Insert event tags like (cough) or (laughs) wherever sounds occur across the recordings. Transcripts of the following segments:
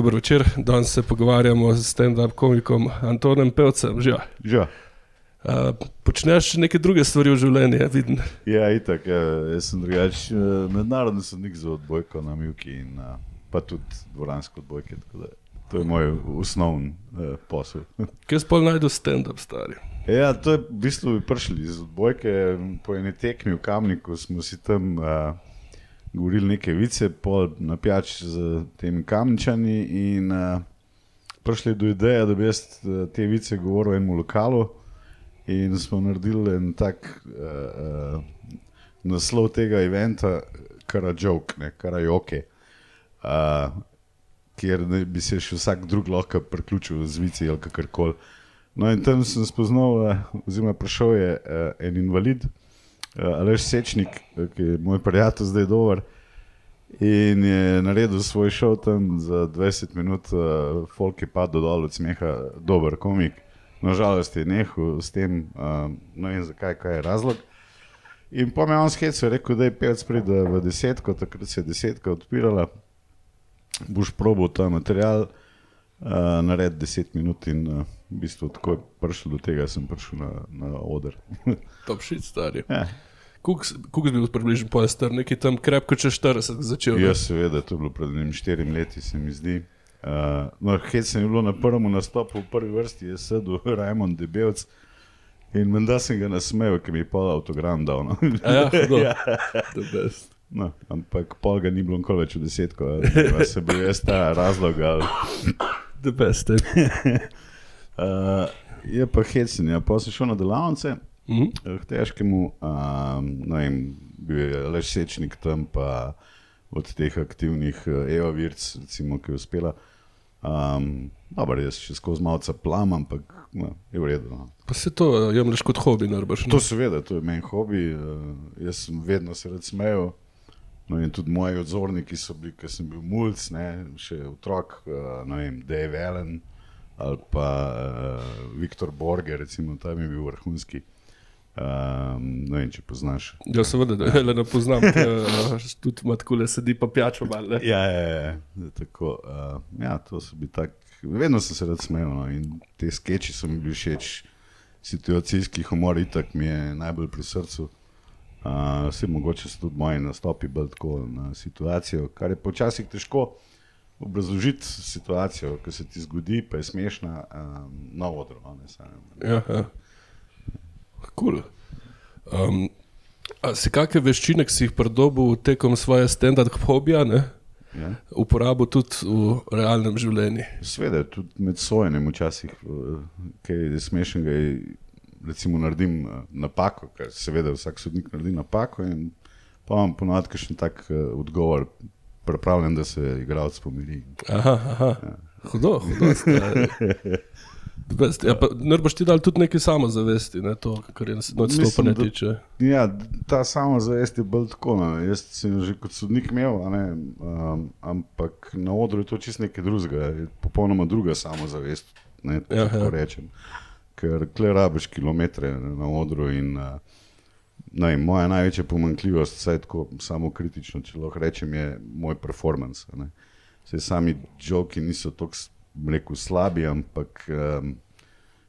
Dobro večer, danes se pogovarjamo s stand-up komikom Antonem Pevcem. Že, Že. uh, počneš neke druge stvari v življenju, vidim. Ja, itak, ja, jaz sem drugač, eh, mednarodni sodnik za odbojko na Mjuki in eh, pa tudi dvoransko odbojke. To je moj osnovni eh, posel. (laughs) Kje spol najdu stand-up stari? Ja, to je v bistvu prišli iz odbojke po eni tekmi v Kamniku, smo si tam uh, govorili neke vice, pol na pijač z temi kamničani in uh, prišli do ideje, da bi jaz eh, te vice govoril enemu lokalu in smo naredili en tak uh, uh, naslov tega eventa, karajoke, ne, karajoke. Uh, kjer ne bi se še vsak drug lahko priključil z vici ali kakorkoli. No, in tam sem spoznal, eh, oziroma prišel je uh, en invalid, uh, Aleš Sečnik, eh, ki je moj prijatelj, zdaj dober. In je naredil svoj šov tam za 20 minut, uh, folk je padel dol od smeha, dober komik. Nažalost je nehal s tem, uh, no in zakaj, kaj je razlog. In po me on sketsu rekel, da je pevec pride v desetko, takrat se je desetka odpirala, boš probo ta material uh, narediti 10 minut in uh, v bistvu tako je prišel do tega, sem prišel na, na oder. (laughs) Top shit stari. ja. Kuk si bil približno pol star, neki tam krepko čez 40 začel. Ja, seveda, to je bilo pred enim štirim leti, se mi zdi. Uh, no, hec sem bil na prvem nastopu, v prvi vrsti je sedel Rajmond Debelc in menda sem ga nasmejal, ker mi je pol avtogram dal. No. Ja, hudo. (laughs) Ja. No, ampak pol ga ni bilo nikoli več v desetko, ali se bil jaz ta razlog. Ali, The best. eh. (laughs) uh, je pa hecen, ja, pa sem šel na delavnice. Mhm. eh, k težkemu, um, no vem, bil je lež sečnik tam, pa od teh aktivnih uh, Eva Virc, recimo, ki je uspela. Um, Dobro, jaz še skozi malce plam, ampak no, je v redu. No. Pa se to eh, jemliš kot hobi, narbaš. To seveda, to je meni hobi, uh, jaz sem vedno se rad smejal. No in tudi moji odzorniki so bili, ker sem bil mulj, še otrok, uh, ne vem, Dave Allen ali pa uh, Viktor Borger, recimo, tam je bil vrhunski. Um, ne vem, če poznaš. Ja, seveda, da le ne poznam, ker, eh, tudi ima tako le sedi pa pijačo malo. Ja, ja, ja, ja, tako, uh, ja to so bili tak. Vedno sem se rad smejal no, in te skeči so mi bili všeč. Situacijski humor, itak mi je najbolj pri srcu. Uh, vse mogoče so tudi moji nastopi bolj tako na situacijo, kar je počasih težko obrazložiti situacijo, ki se ti zgodi, pa je smešna, um, na odru. Ja, ja. Cool. Um, a si kakšne veščine, ki si jih pridobil tekom svoje stand-up hobija, ne? Ja. uporabil tudi v realnem življenju? Sveda, tudi med sojenjem včasih, eh, kaj je smešnega, je, recimo naredim eh, napako, ker seveda vsak sodnik naredi napako in pa imam ponovadi še tak eh, odgovor, pripravljen, da se igralec pomiri. Aha, aha. Hudo, hudo. stari. Best. Ja, pa ne boš ti dal tudi nekaj samozavesti, ne, to, kar je od Mislim, stopa ne da- tiče. Ja, ta samozavest je bolj tako. No. Jaz sem že kot sodnik imel, ne, um, ampak na odru je to čist nekaj drugega, popolnoma druga samozavest. Ne, Ja, tako ja. rečem. Ker kle rabiš kilometre na odru in uh, ne, moja največja pomankljivost, vsaj tako samo kritično, če lahko rečem, je moj performance. ne. Saj sami joki niso tako rekel, slabi, ampak um,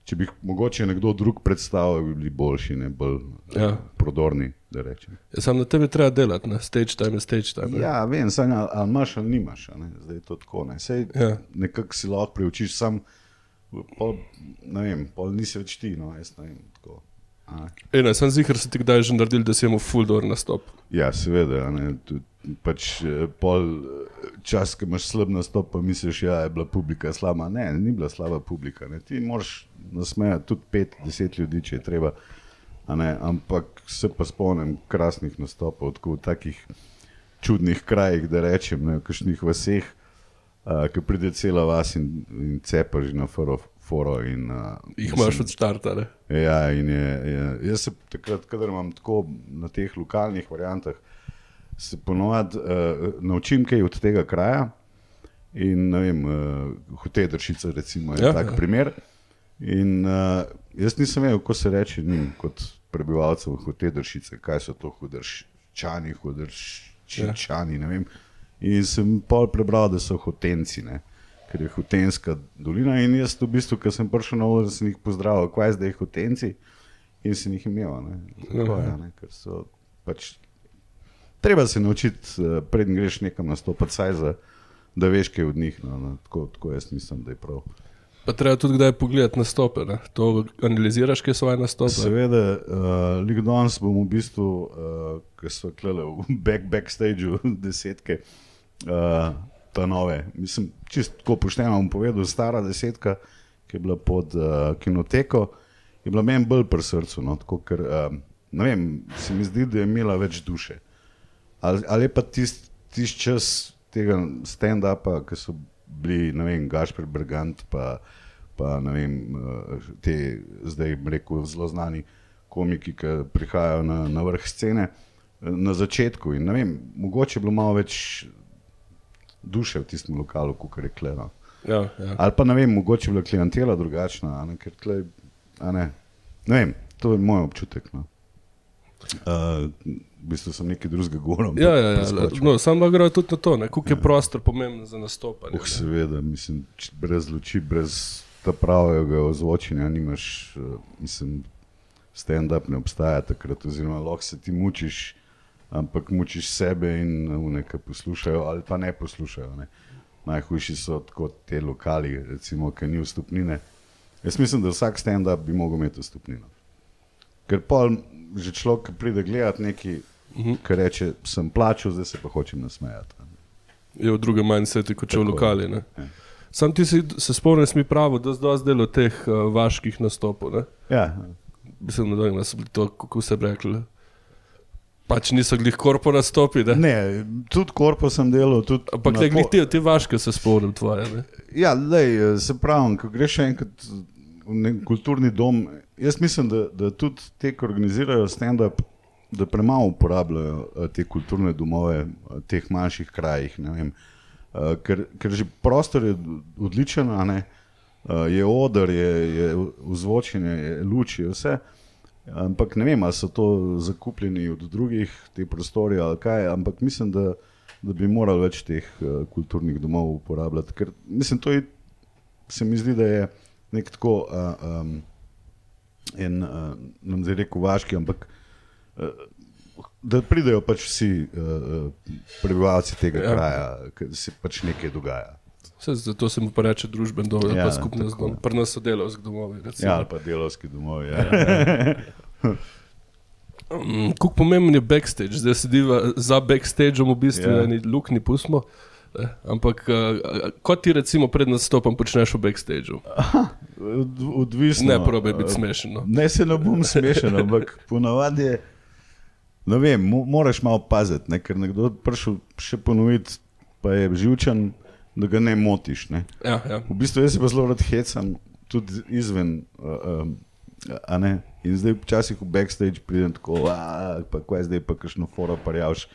če bi jih mogoče nekdo drug predstavil, bi bili boljši, ne bolj Ja. ja. prodorni. Ja, sam na tebi treba delati, ne? stage time stage time. ne. Ja, vem, saj, ali, ali imaš ali nimaš, ne? zdaj je to tako. Ne? Sej, ja. Nekako si lahko preučiš, sam pol, ne vem, pol nisi več ti. No, jaz ne vem, tako. a ne. Sem zihar, se ti kdaj že naredil, da si imel full door nastop. Ja, seveda. Ne, tudi, pač, eh, pol eh, čas, ki imaš slab nastop, pa misliš, da je bila publika slaba. Ne, ni bila slaba publika. Ne. Ti moraš nasmejati tudi pet, deset ljudi, če je treba. Ne, ampak se pa spomnim krasnih nastopov, tako v takih čudnih krajih, da rečem, ne, v kakšnih vaseh, uh, ki pride cela vas in, in cepaš na foro. foro in, uh, Jih imaš od starta. Ne? Ja, in je, je, jaz se takrat, kadar imam tako na teh lokalnih variantah, se ponovadi uh, naučim kaj od tega kraja. In ne vem, uh, hotel dršica, recimo, je Ja, ja, tak ja. ja. primer. In uh, jaz nisem vedel, kako se reče njim, kot prebivalcev hote dršice, kaj so to hudrščani, hudrščani, ne vem. In sem pol prebral, da so hotenci, ne? ker je hotenska dolina. In jaz v bistvu, ko sem prišel na oder, sem jih pozdravil, kaj zdaj hotenci in sem jih imel. Ne? Tako, ja, ne? Ker so pač. Treba se naučiti, eh, preden greš nekam nastopati, saj za, da veš, kaj je od njih. No, no, tako, tako jaz mislim, da je prav. Pa treba tudi kdaj pogledati nastope. Ne? To analiziraš, kaj so svoje nastope. Seveda, uh, lik danes bomo v bistvu, uh, ki so klele v (laughs) back, backstageu desetke, uh, ta nove. Mislim, čisto pošteno bom povedal, stara desetka, ki je bila pod uh, kinoteko, je bila meni bolj pri srcu. No? Tako, ker, uh, ne vem, se mi zdi, da je imela več duše. Ali, ali pa tisti tist čas tega stand-upa, ki so bili, ne vem, Gašpor Brgant, pa, pa ne vem, te zdaj rekel zelo znani komiki, ki prihajajo na, na vrh scene na začetku. In, vem, mogoče je bilo malo več duše v tistem lokalu, kot je kleno. Ja, ja. Ali pa ne vem, mogoče je bila klientela drugačna, ne, ker tle, ne, ne vem, to je moj občutek. No. Uh, v bistvu sem nekaj drugega govoril. Ja, ja, ja. No, sam pa gre tudi na to, kako je ja. prostor pomemben za nastopanje. Uh, seveda, mislim, brez luči, brez ta pravega ozvočenja, nimaš, uh, mislim, stand-up ne obstaja takrat, oziroma lahko se ti mučiš, ampak mučiš sebe in nekaj poslušajo ali pa ne poslušajo. Ne. Najhujši so tako te lokali, recimo, ki ni vstupnine. Jaz mislim, da vsak stand-up bi lahko imel vstupnino. Ker pa že človek pride gledati nekaj, uh -huh. kar reče, sem plačal, zdaj se pa hočem nasmejati. Je v drugem mindsetu, kot če v lokali. Ja. Sam ti si, se si mi pravil, da zdaj zdelo teh uh, vaških nastopov. Ne? Ja. Mislim, da so bili to, kako se rekli. Pač niso glih korpo nastopi. Ne, ne tudi korpo sem delal. Ampak ne glih ti, ti vaške se spomnim tvoje. Ne? Ja, lej, se pravim, ko greš enkrat v nek kulturni dom, jaz mislim, da, da tudi te, ki organizirajo stand-up, da premalo uporabljajo uh, te kulturne domove v uh, teh manjših krajih. Uh, ker, ker že prostor je odličen, uh, je odr, je, je vzvočenje, je luč, je vse. Ampak ne vem, ali so to zakupljeni od drugih, te prostore ali kaj, ampak mislim, da, da bi morali več teh uh, kulturnih domov uporabljati. Ker mislim, to je, se mi zdi, da je nek tako, uh, um, en, uh, nam zdaj rekel, vaški, ampak uh, da pridejo pač vsi uh, prebivalci tega ja. kraja, da se pač nekaj dogaja. Vse, zato se mu pa reče družben dom, ja, pa skupnost dom, pri nas so delovski domovi. Recimo. Ja, ali pa delovski domovi. Ja. (laughs) ja. um, Kako pomemben je backstage, zdaj sediva za backstageom, v bistvu ja. ni lukni pusmo. Eh, ampak, uh, kot ti recimo pred nastopom počneš v backstageu? (laughs) Odvisno. Ne, probi biti smešen. No. Ne, se ne bom smešen, ampak ponavadi je. No, vem, moraš malo paziti, ne? ker nekdo prišel še ponoviti, pa je živčen, da ga ne motiš. Ne? Ja, ja. V bistvu jaz se pa zelo rad hecam, tudi izven. Uh, uh, In zdaj včasih v backstage pridem tako, pa kaj zdaj pa kakšno foro pa javš,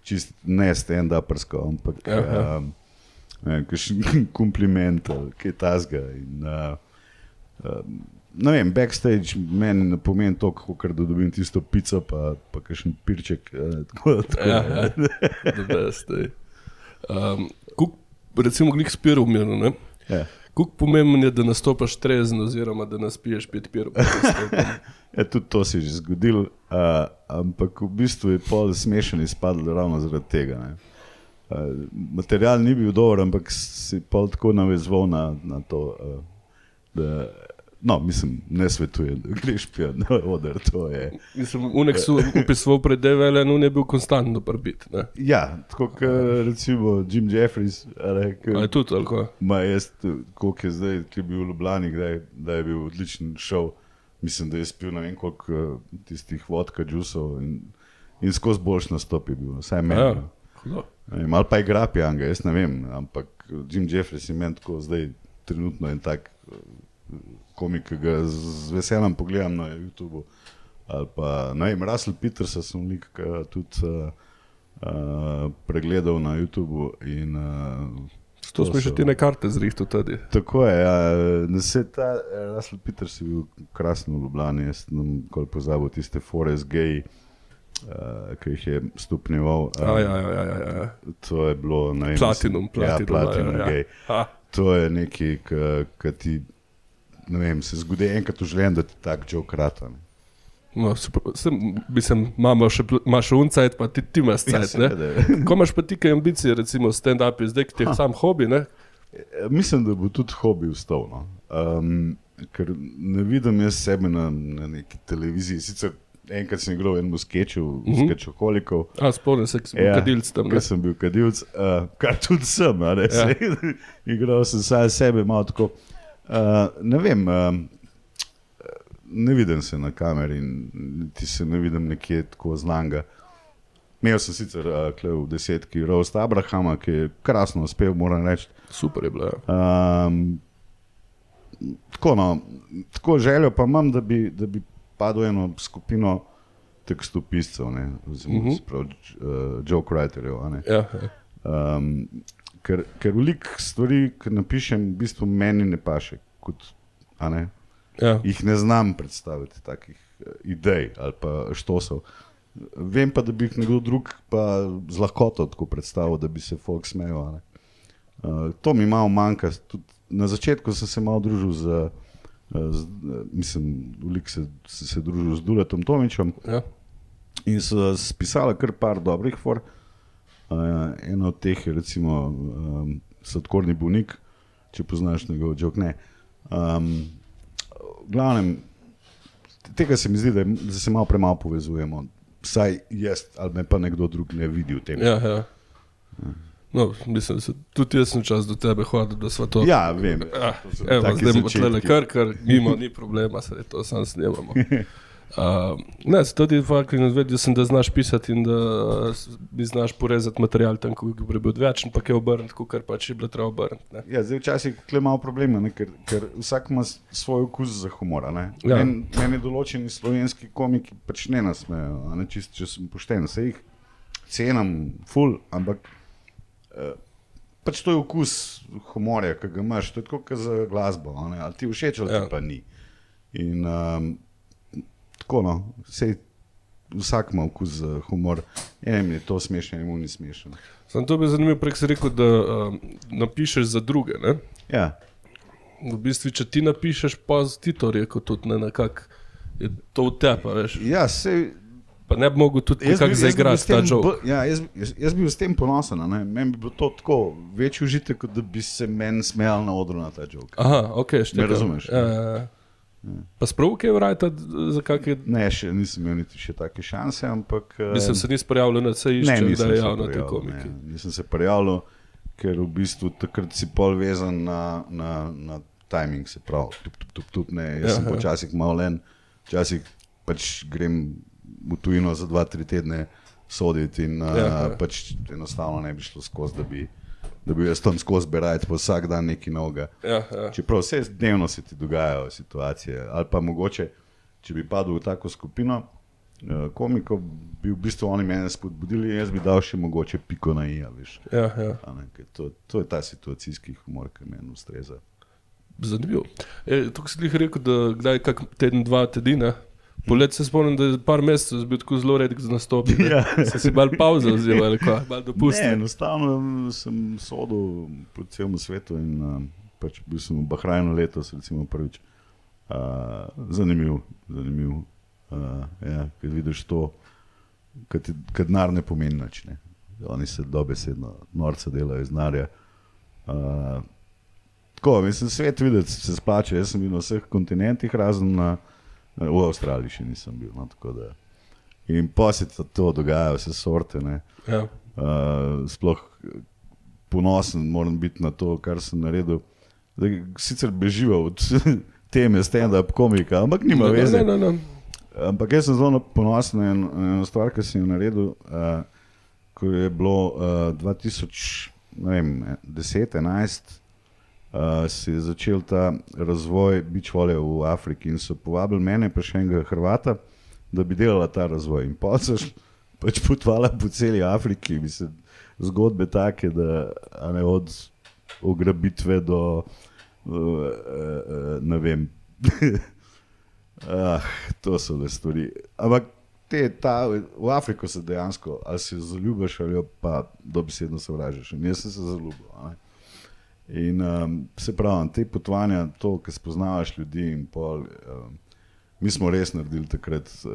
čist ne stand-upersko, ampak ja. Um, kakšen (laughs) kompliment, kaj tasga. In, uh, um, ne vem, backstage meni ne pomeni to, kako da dobim tisto pico, pa, pa kakšen pirček. Eh, tako, tako, ja, ja. (laughs) um, kuk, recimo, glih spiro v miru. Ja. Kako pomembno je, da nastopaš trezen, oziroma da nas piješ pet pirov? (laughs) ja, tudi to si že zgodil, uh, ampak v bistvu je pol smešen izpadel ravno zaradi tega. Uh, material ni bil dober, ampak si pol tako navezval na, na to. Uh, da, No, mislim, ne svetujem, da greš pijati na oder. Unek so (laughs) upisovali pred DVL, no ne bil konstantno prbit. Ne? Ja, tako kot recimo Jim Jeffries. Ali je tudi tako? Ma jaz, koliko je zdaj, ki je bil v Ljubljani, kdaj, da je bil odličen šov. Mislim, da je spil ne vem koliko tistih vodka, džusov in, in skozi boljš nastop je bil, vsaj meni. Ja, Mal pa je grapijanga, jaz ne vem, ampak Jim Jeffries je meni tako zdaj trenutno en tak komik, ki ga z veseljem pogledam na YouTubu. Ali pa vem, Russell Peters sem lik, ki tudi uh, uh, pregledal na YouTubu. In, uh, To smo že ti ne karte zrihtu tudi. Tako je, ja. Na se ta Russell Peters je bil krasen v Ljubljani, jaz sem kol pozabil tiste Forest Gay, uh, ki jih je stopnjeval. Uh, ja, ja, ja, ja, ja. To je bilo, ne vem. Platinum, platinum. Ja, platinum ja, gay. ja. To je nekaj, kar ti, vem, se zgodi enkrat v življenju, da ti tak joke kratan. No, super. Sem, mislim, imamo še, imaš uncajt, pa ti, ti imaš Ja, cajt. seveda. Ko imaš pa ti kaj ambicije, recimo stand-up, zdaj ti je sam hobi, ne? Eh, Mislim, da bo tudi hobi vstal. No. Um, ker ne vidim jaz sebe na, na neki televiziji. Sicer enkrat sem igral v enem sketchu, uh Mhm. -huh. sketchoholikov. A, spomnim se, ki si bil Ja, kadilc tam. Ker sem bil kadilc, uh, kar tudi sem, Ja. ja. (laughs) igral sem sam sebe, malo tako. Uh, ne vem, uh, ne vidim se na kameri, in ti se ne vidim nekje tako znanga. Imel sem sicer uh, v desetki Roast Abrahama, ki je krasno uspel, moram reči. Super je bilo. Um, tako, no, tako željo pa imam, da bi, da bi padel eno skupino tekstopiscev, ne, oziroma Mhm. uh -huh. uh, joke writerjev. Ja, ja. Um, ker, ker veliko stvari, ki napišem, v bistvu meni ne paše. Kot, a ne, Ja. jih ne znam predstaviti, takih uh, idej ali pa štosov. Vem pa, da bi jih nekdo drug pa z lahkoto tako predstavil, da bi se folk smejal. Uh, to mi malo manjka. Tudi na začetku sem se malo družil z, uh, z mislim, veliko se, se, se družil z Duletom Tomičem Ja. in so spisali kar par dobrih for. Uh, eno od teh je recimo um, Sladkorni Bunik, če poznaš njegov jok. Ne. Um, v glavnem, tega se mi zdi, da, je, da se malo premalo povezujemo. Vsaj jaz ali me pa nekdo drug ne vidi v tem. Ja, ja. No, mislim, se tudi jaz sem čas do tebe hodil, da smo to. Ja, vem. Ah, so Evo, zdaj bomo začetki. tle kar, kar mimo, ni problema, se to sam snemamo. (laughs) Uh, ne, se tudi fakti vedel sem, da znaš pisati in da uh, bi znaš porezati material tam, ko bi bil odvečen, pa je obrniti, kar pač je bilo treba obrniti. Ja, zdaj včasih je malo problema, ne, ker, ker vsak ima svoj okus za humor. Ja. Men, meni določeni slovenski komiki pač ne nasmejo, ne čist, če sem pošten. Se jih cenim, ful, ampak eh, pač to je okus humorja, ki ga imaš, to je kot za glasbo. Ali ti všeč ali Ja. ti pa ni. In um, tako no, sej vsak ima okus za humor. Enem je to smešno, enem ni smešno. Sam to bi zanimivo, prej si rekel, da uh, napišeš za druge. Ne? Ja. V bistvu, če ti napišeš, pa ti to rekel, tudi ne nekako je to v tebi, veš. Ja, sej, Pa ne bi mogel tudi nekako zaigrati ta bolj- Ja, jaz, jaz, jaz bi bil s tem ponosen. ne. Meni bi bilo to tako večji užitek, kot da bi se meni smejal na odru na ta jok. Aha, ok, štekam. Me razumeš, Ja, ja, ja. Pa spravo, je vrajta, za kakšne. Ne, še nisem imel niti še take šanse, ampak. eh, Mislim, se nisi prijavil na vse ne, da je javno te komiki. ne, Nisem se prijavil, ker v bistvu takrat si pol vezan na, na, na timing, se pravi, tup, tup, tup, tup, ne. Jaz sem Aha. počasih malo len, včasih pač grem v tujino za dva, tri tedne soditi in Ja, ja. pač enostavno ne bi šlo skozi, da bi, da bi jaz tam skozi berajal pa vsak dan nekaj novega. Ja, ja. Čeprav vse dnevno se ti dogajajo situacije, ali pa mogoče, če bi padel v tako skupino uh, komikov, bi v bistvu oni mene spodbudili, jaz bi dal še mogoče piko na i, a veš. ja, ja. To, to je ta situacijski humor, ki meni ustreza. Zanimivo. E, Tukaj si jih rekel, da kdaj kak teden, dva tedina. Polet se spomnim, da je par mesecev bil tako zelo redek za nastop. Ja. Se si mal pauze vzel ali kaj, Ne, dopustil. enostavno sem sodel po celem svetu in uh, pač bil sem v Bahrajnu letos, recimo prvič. Uh, zanimiv, zanimiv. Uh, ja, Ker vidiš to, kad denar ne pomeni nič. Ne. Oni se dobesedno norca delajo iz narja. Uh, tako, mislim, svet videti se splača. Jaz sem bil na vseh kontinentih, razen na, v Avstraliji še nisem bil. No, da. In pa se to, dogaja, vse sorte. Ne. Ja. Uh, sploh ponosen moram biti na to, kar sem naredil. Zdaj, sicer bežival od (laughs) teme stand-up komika, ampak nima Ne, veze. ne, ne, ne. Ampak jaz sem zelo ponosen na eno, eno stvar, ki sem jo naredil, uh, ko je bilo uh, 2010-2011, uh, se je začel ta razvoj beachvolleja v Afriki in so povabili mene, pa še enega Hrvata, da bi delala ta razvoj. In pa šli pač potovala po celi Afriki, mislim, zgodbe take, da ne od ugrabitve do, uh, ne vem. (laughs) ah, to so le stvari. Ampak te, ta, v Afriko se dejansko, ali se zaljubiš ali pa dobesedno sovražiš. In jaz sem se zaljubil. In um, se pravi, te potovanja, to, ki spoznavaš ljudi in pol. Um, Mi smo res naredili takrat uh,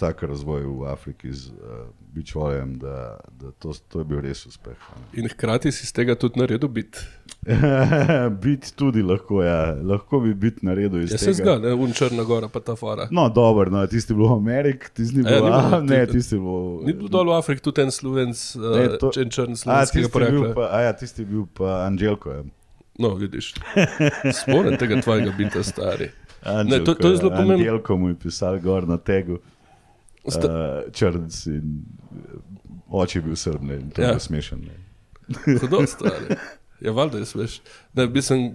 tak razvoj v Afriki z uh, Bičvojem, da, da to, to je bil res uspeh. ne. In hkrati si iz tega tudi naredil bit. (laughs) biti tudi lahko, ja. lahko bi biti naredil iz Ja, tega. se zgodi, un Črna Gora, pa ta fora. No, dobro, no, tisti bil v Ameriki, tisti ni Ja, bil, bilo, a, ne, ti- tisti bil. Ni bilo dol v Afriki tudi en slovenc, Ne, uh, to- en črn bil pa, a ja, tisti je bil pa Anželko. Ja. No, vidiš. Spomnim tega tvojega bita, stari. (laughs) Anđelko, to- to je zelo ja. pomembno. Anželko mu je pisal gor na tegu, Sta, uh, črnc in uh, oče je bil srbne in to Ja. je smešen. Ne. Hudo stari. Ja, valjda je smeš. Ne, mislim,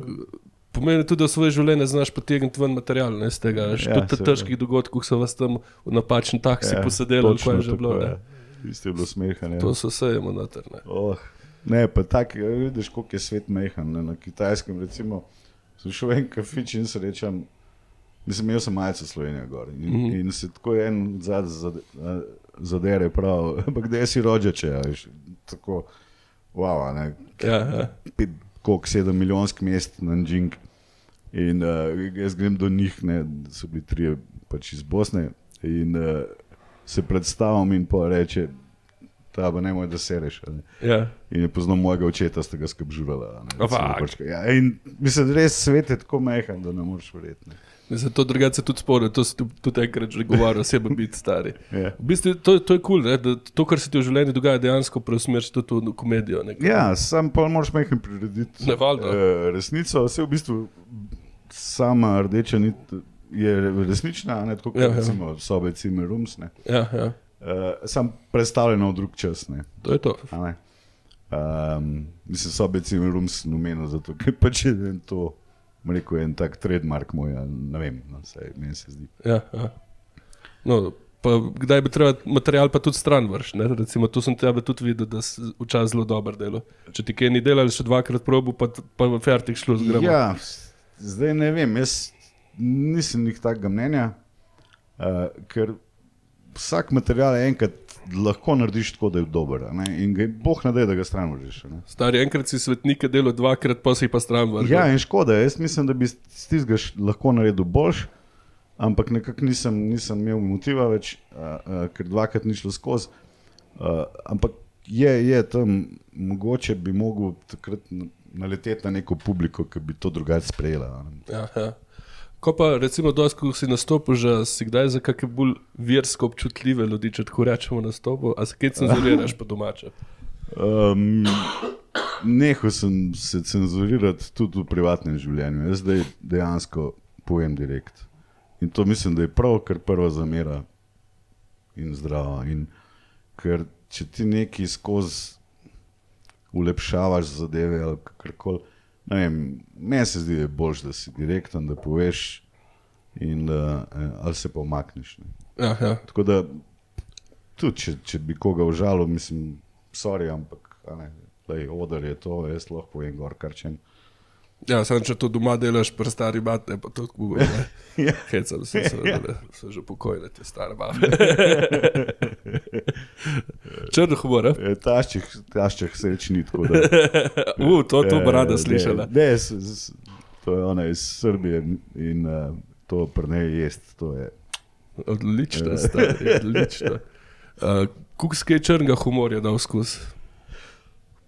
pomeni tudi, da svoje življenje znaš potegniti ven material, ne iz tega. Ja, Ja, tudi seveda. težkih dogodkov so vas tam v napačen taksi ja, posedeli, točno kaj je že bilo. ja. Ne. Isto je bilo smeha. Ne. To so sejemo noter. Ne. Oh, ne, pa tako, ja, vidiš, koliko je svet mehan. Ne? Na kitajskem, recimo, sem šel v en kafič in se rečem, mislim, imel sem majico Slovenije gor. In, mm. -hmm. in se tako en zad zadere prav, (laughs) ampak kdaj si rođeče, a veš, tako, wow, ne, Ja, ja. pet, koliko, sedem milijonskih mest na Džing. In uh, jaz grem do njih, ne, so bili trije pač iz Bosne. In uh, se predstavim in pa reče, ta pa ne moj, da se reš. ja. In je poznal mojega očeta, sta ga skrbžurala. Fak. Ja, in mislim, res svet je tako mehan, da ne moreš verjeti. ne. Mislim, to drugače tudi spomnim, to si tu- tudi enkrat že govoril, oseba biti stari. Ja. V bistvu, to, to je kul, cool, da to, kar se ti v življenju dogaja, dejansko preusmeriš tudi v komedijo. Ne? Ja, sam pa moraš mehko prirediti eh, resnico. Vse v bistvu sama rdeča nit je resnična, ne tako kot Ja, ja, ja. recimo sobe Cimer Rums. Ne. Ja, ja. Uh, sam predstavljeno v drug čas. Ne. To je to. Um, mislim, sobe Cimer Rums numenil zato, ker pač je en to, bom rekel, en tak trademark moj, ne vem, no, saj meni se zdi. Ja, ja. No, pa kdaj bi treba material pa tudi stran vršiti? Recimo, tu sem tebe tudi videl, da si včasih zelo dober delo. Če ti kaj ni delal, še dvakrat probu, pa, pa v fertik šlo z gremo. Ja, zdaj ne vem, jaz nisem jih takega mnenja, uh, ker vsak material enkrat lahko narediš tako, da je dober. a Ne? In ga boh ne da, da ga stran vržiš. a ne. Stari, enkrat si svetnike delo, dvakrat pa si jih pa stran vršil. Ja, in škoda, jaz mislim, da bi s tistega š- lahko naredil boljš, ampak nekako nisem, nisem imel motiva več, uh, uh, ker dvakrat ni šlo skozi. Uh, ampak je, je tam, mogoče bi mogel takrat na- naleteti na neko publiko, ki bi to drugače sprejela. a. Ja, ja. Ko pa recimo, dosti, ko si nastopil, že si kdaj za kakšne bolj versko občutljive ljudi, če tako rečemo, nastopil, a se kaj cenzuriraš po domače? Um, Nehal sem se cenzurirati tudi v privatnem življenju. Jaz zdaj dejansko pojem direkt. In to mislim, da je prav, ker prva zamera in zdrava. In ker če ti nekaj skozi ulepšavaš zadeve ali karkoli, ne vem, meni se zdi, da je boljš, da si direkten, da poveš in da eh, ali se pa umakneš. Ne. Ja, ja. Tako da, tudi če, če bi koga užalil, mislim, sorry, ampak ne, lej, odar je to, jaz lahko povem gor kar če. Ja samo če to doma delaš, pri stari bate, pa to ne. (laughs) Ja. Hecam se, seveda, da so že pokojne te stare babe. (laughs) Črno humor? E, Taščih, taščih sreč ni tako. Da, (laughs) U, to, to bo rada Eh, slišala. Ne, ne, s, s, to je ona iz Srbije in uh, to prnej jest. To je. Odlično, stari, odlično. Uh, Kukskaj črnega humorja dal skozi.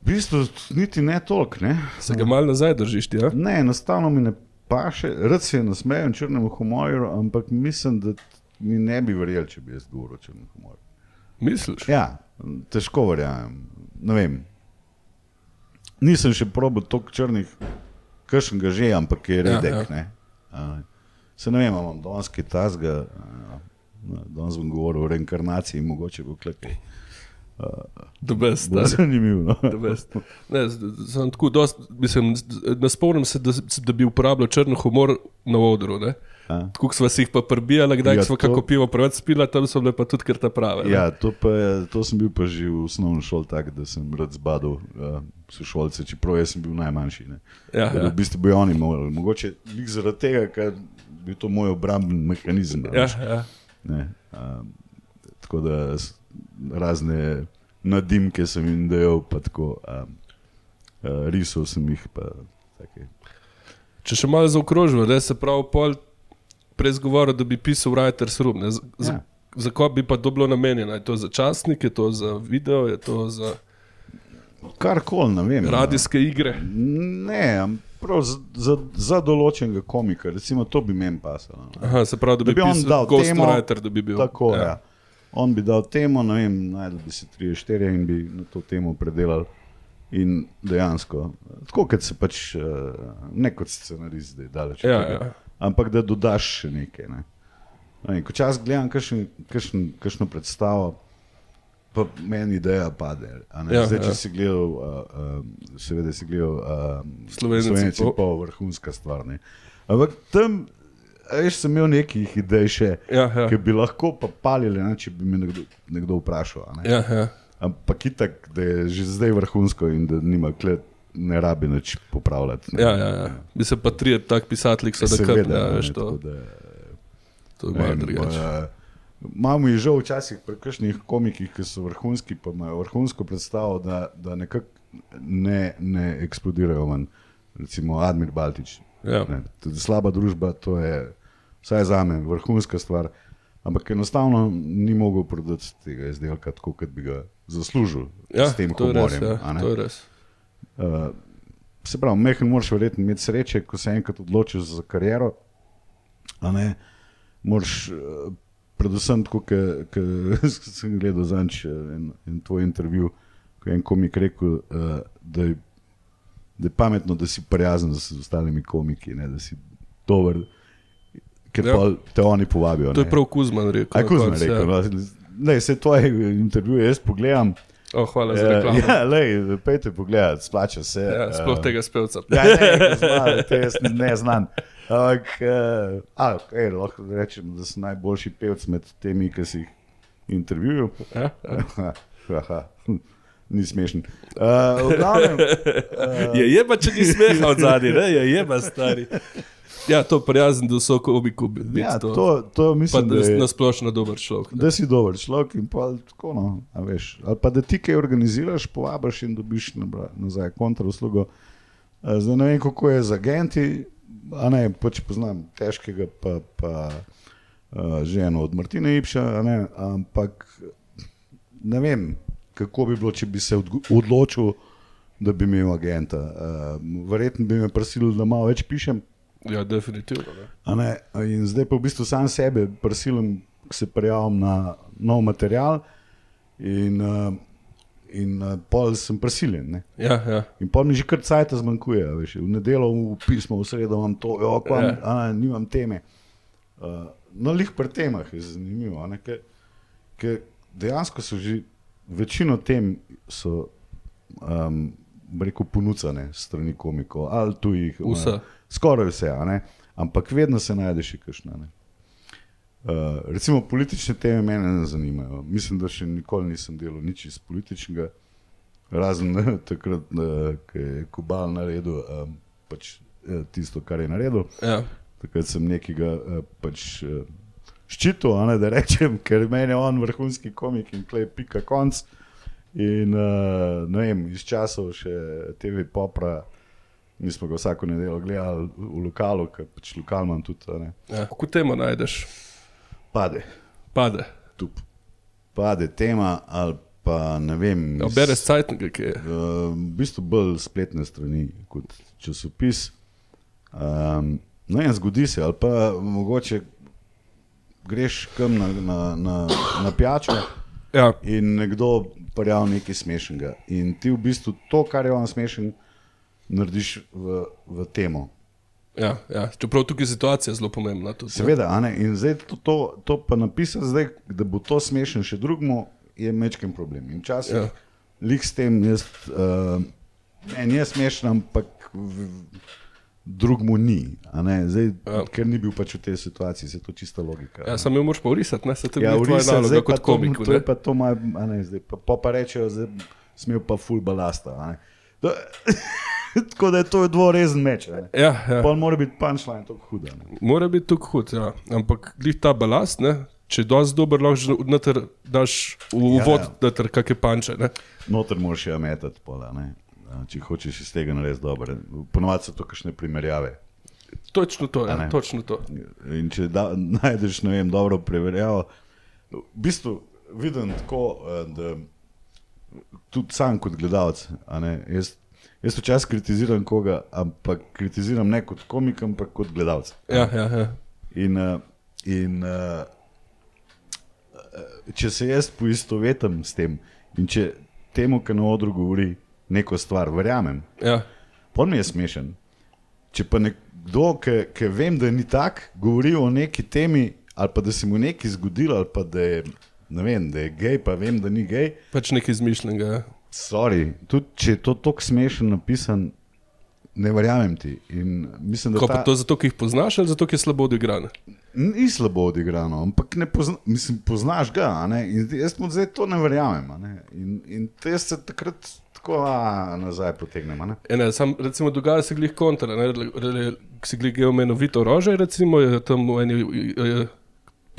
V bistvu niti ne toliko, ne. Se ga mal nazaj držiš, ti, ja? Ne, enostavno mi ne paše, rad se nasmejem črnemu humorju, ampak mislim, da mi ne bi verjel, če bi jaz govoril o črnem humorju. Misliš? Ja, težko verjamem. Ne vem. Nisem še probil toliko črnih, kršen ga že, ampak je Ja, redek. ja. Ja, ja. Se ne vem, imam danes kaj tasga. Danes bom govoril o reinkarnaciji, mogoče bo klepet. Dobe, Bo zanimivo. The No? best. Ne, sem tako dost, mislim, ne spomnim se, da, da bi uporabljal črn humor na odru. Ne? A? Kako smo si jih pa prbijali, kdaj Ja, smo to- kako pivo preveč spila, tam so bile pa tudi kar ta prave. ne? Ja, to, pa, je- to sem bil pa že v osnovni šoli tak, da sem rad zbadal uh, sošolce, čeprav jaz sem bil najmanjši. Ne. ja, Ja. ja. V bistvu bi oni morali, mogoče zaradi tega, ker bi to moj obrambni mehanizem. Ja, ja. Ne, um, tako da razne nadimke sem jim dajal, pa tako um, uh, risal sem jih. Pa, take. Če še malo zaokrožimo, da se pravi pol prej zgovoril, da bi pisal Writer's Room. ne, Za, za, Ja. za ko bi pa to bilo namenjeno? Je to za časnik, je to za video, je to za Karkoli, ne vem. radijske igre? Ne, prav za, za, za določenega komika, recimo to bi meni pasalo. Aha, se pravi, da bi, Da bi on pisal dal temo, ghostwriter, da bi bil. Tako, ja. Ja. On bi dal temo, ne vem, najdel bi se tri, štiri in bi na to temo predelal. In dejansko, tako kot se pač, eh, ne kot scenarist, da je daleč. Ja, tega, ja. Ampak da dodaš še nekaj. Ne. Ne ko čas gledam kakšno predstavo, pa meni ideja pade. Ja, Zdaj, če ja. si gledal, uh, uh, seveda si gledal uh, Slovenec in pol. pol, vrhunska stvar. Ne. Ampak tam, veš, sem imel nekih idej še, Ja, ja. ki bi lahko pa palili, ne, če bi me nekdo, nekdo vprašal. Ne. Ja, ja. Ampak itak, da je že zdaj vrhunsko in da nima klet, ne rabi nič popravljati. ne. Ja, ja, ja. Bi se pa tri tak pisatelji, ki so da Seveda, kapne, ne, veš to. da, To je malo drugače. mi je žal včasih pri kakšnih komikih, ki so vrhunski, pa imajo vrhunsko predstavo, da, da nekako ne, ne eksplodirajo ven. Recimo Admir Baltič. Ja. Ne, slaba družba, to je vsaj za me vrhunska stvar. Ampak enostavno ni mogel prodati tega izdelka tako, kot bi ga zaslužil Ja, s tem humorjem. Ja. Uh, se pravi, mehen moraš verjetno imeti sreče, ko se enkrat odločiš za kariero. Moraš, uh, predvsem tako, kot (laughs) sem gledal zadnjič eh, en, en tvoj intervju, ko je en komik rekel, uh, da, je, da je pametno, da si prijazen z ostalimi komiki, ne, da si dober, ker Ja. ja. te oni povabijo. To je ne. prav Kuzman rekel. Aj, na Kuzma koncu, rekel, ja. no, ne, vse tvoje intervjuje jaz pogledam. Oh, hvala za Ja, reklamo. ja, lej, pejte pogledat, splača se. Ja, sploh eh, tega spevca. Ja, ne, znam, te jaz ne znam. Ampak, uh, a, ej, lahko rečem, da sem najboljši pevec med temi, ki si jih intervjuval. Ja, ja. (laughs) Ni smešen. Uh, glavnem, uh, (laughs) Je jeba, če ni smeha od zadnji? Je jeba, stari. Ja, to prijazen do vsoko obiku bi biti. ja, to. to, to pa mislim, da da, si je, nasplošno dober človek. ne. da si dober človek in pa tako, no, a veš. Ali pa da ti kaj organiziraš, povabiš in dobiš nazaj kontrauslugo. Uh, Zdaj ne vem, kako je z agenti, a ne, pač poznam težkega, pa, pa uh, ženo od Martina Ipša, ne, ampak ne vem, kako bi bilo, če bi se odločil, da bi imel agenta. Uh, verjetno bi me prisilil, da malo več pišem. Ja, definitivno. Ne. A Ne, in zdaj pa v bistvu sam sebe prisilim, da se prijavim na nov material, in, uh, in uh, pol sem prisiljen. Ne. Ja, ja. In pol mi že kar cajt zmanjkuje. Veš. V nedeljo, v pismo, v sredo imam to, jo, kvam, Ja. a, nimam teme. Uh, no, lih pri temah je zanimivo, ne, ker, ker dejansko so že večino tem so. Um, Rekel ponucane strani komikov ali tujih. Vse. Skoraj vse, ampak vedno se najde še kakšna. ne. Uh, recimo politične teme mene ne zanimajo. Mislim, da še nikoli nisem delal nič iz političnega, razen takrat, uh, ko je Kubal naredil um, pač, eh, tisto, kar je naredil. ja. Takrat sem nekega uh, pač, uh, ščitil, ne, da rečem, (laughs) ker meni je on vrhunski komik in klej pika konc. In uh, ne vem, iz časov še TV popra. Mi smo ga vsako nedeljo gledali v lokalu, ker pač lokal imam tudi, ne, ja. Kako temo najdeš? pade, Pade. tup. Pade tema ali pa ne vem. Ja, iz- bereš cajtnike, ki je. Uh, v bistvu bolj spletne strani kot časopis. Um, no, in zgodi se, ali pa mogoče greš kam na, na, na, na pijačo Ja, in nekdo prijavi nekaj smešnega. In ti v bistvu to, kar je on smešen, narediš v, v temo. ja, ja. Čeprav tukaj je situacija zelo pomembna. Tudi. Seveda, ne? in zdaj to, to, to pa napisati, zdaj, da bo to smešen še drugmu, je mečken problem. In včasih Ja. lik s tem, jaz, uh, meni je smešen, ampak v, drug mu ni. Zdaj, Ja. ker ni bil pač v tej situaciji, se je to čista logika. Ja, sam jo moraš pa urisati, ne, se to Ja, je vrisa, naloga zdaj kot to, komiku. to je ne. pa to maj, ne, zdaj pa, pa, pa rečejo, da smel pa ful balasta. To, (laughs) (laughs) tako da je to dvorezen meč. ne. Ja, ja. Pol mora biti punčline tako huda. ne. Mora biti tukaj hud, ja. ampak glih ta balast, ne? če je dosti dober, lahko noter daš v Ja, uvod, ja. ja, ja. kakšne panče. Ne? Noter moraš še metati, pola, ne. Če hočeš iz tega narediti dobro. Ponovadi so to kakšne primerjave. Točno to, ja, točno to. In če da, najdeš ne vem, dobro preverjavo, v bistvu vidim tako, eh, da tudi sam kot gledalec, jaz, jaz včasih kritiziram koga, ampak kritiziram ne kot komik, ampak kot gledalec. Ja, ja, ja. In, eh, in eh, če se jaz poistovetim s tem in če temu, ki na odru govori neko stvar, verjamem, ja. pol mi je smešen. Če pa nekdo, ki vem, da ni tak, govori o neki temi, ali pa da se mu nekaj zgodilo, ali pa da je, ne vem, da je gej, pa vem, da ni gej. Pač nekaj izmišljenega. Sorry, tudi če je to tako smešen napisan, ne verjamem ti. In mislim, Ko ta, to zato, ker jih poznaš ali zato, ker je slabo odigrane. ni slabo odigrano, ampak pozna, mislim, poznaš ga. In jaz mu zdaj to ne verjamem. Ne, in, in te se takrat tako a, nazaj potegnem. a Ne. Sam, recimo, dogaja se glih kontra. Ne, re- re- Si glih geomenovito rože, recimo, je tam v eni.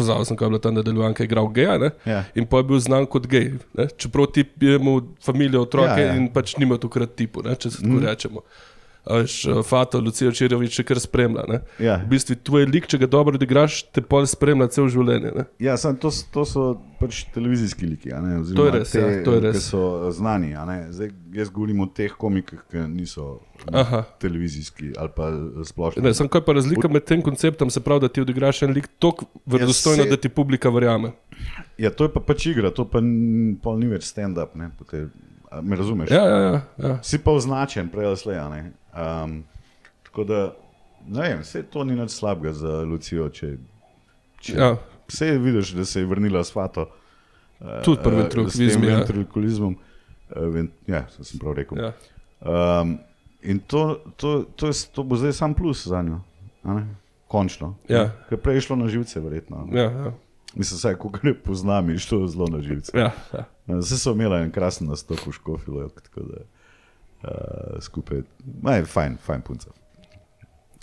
Pozabil sem, kaj je bila ta nadaljevanka, je igral geja ne? Ja. in pa je bil znan kot gej. Ne? Čeprav ti imel družino, otroke Ja, ja, ja. ja. in pač nima takrat tipu, ne? če se tako mm. rečemo. Až Fato, Lucijo Čirjovič še kar spremlja. Ne? Ja. V bistvu tvoj lik, če ga dobro odigraš, te pol spremlja cel življenje. Ne? Ja, sam, to, to so pač televizijski liki. oziroma To je res, te, ja, to je res. So znani. a ne. Zdaj, jaz govorim o teh komikih, ki niso Aha. televizijski ali pa splošni. Ne, sem kaj pa razlika med tem konceptom, se pravi, da ti odigraš en lik tako verodostojno, se- da ti publika verjame. Ja, to je pa pač igra, to pa pol ni več stand-up. Me razumeš? Ja, ja, ja. ja. Si pa označen, prej ali slej. Um, tako da, ne vem, vse to ni nič slabega za Lucijo. Če, če, ja. Vse vidiš, da se je vrnila s Fato. eh, Tudi pri eh, ventriloquizmu, s tem ja. ventriloquizmom. eh, ven- Ja, sem prav rekel. ja. Um, in to, to, to, je, to bo zdaj sam plus za njo. Končno. Ja. Ker prej je šlo na živce, verjetno. ja, ja. Mislim, vsaj ko ga ne poznam, je šlo zelo na živce. ja, ja. Vse so imeli en krasen nastop v Škofilu, tako da uh, skupaj. Maj, fajn, fajn punca.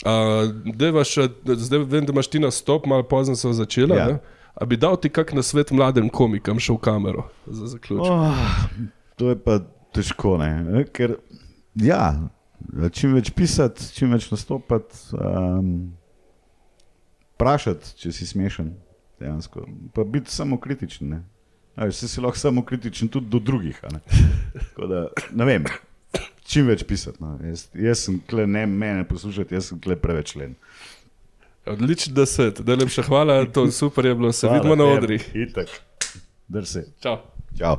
Uh, še, zdaj vem, da imaš ti nastop, malo pozno so začela. Ja. Ja. A bi dal ti kak na svet mladim komikam še v kamero za zaključek? Oh. Oh, to je pa težko, ne? ker ja, čim več pisati, čim več nastopati, um, vprašati, če si smešen, dejansko. Pa biti samo kritičen. Ne? Aj, vse si lahko samo kritičen tudi do drugih. Ne? Tako da, ne vem, čim več pisati. No. Jaz, jaz sem kle, ne mene poslušati, jaz sem kle preveč len. Odličen deset, da lepša hvala, to super je bilo, se hvala, vidimo na odrih. Itak, drsi. Čau. Čau.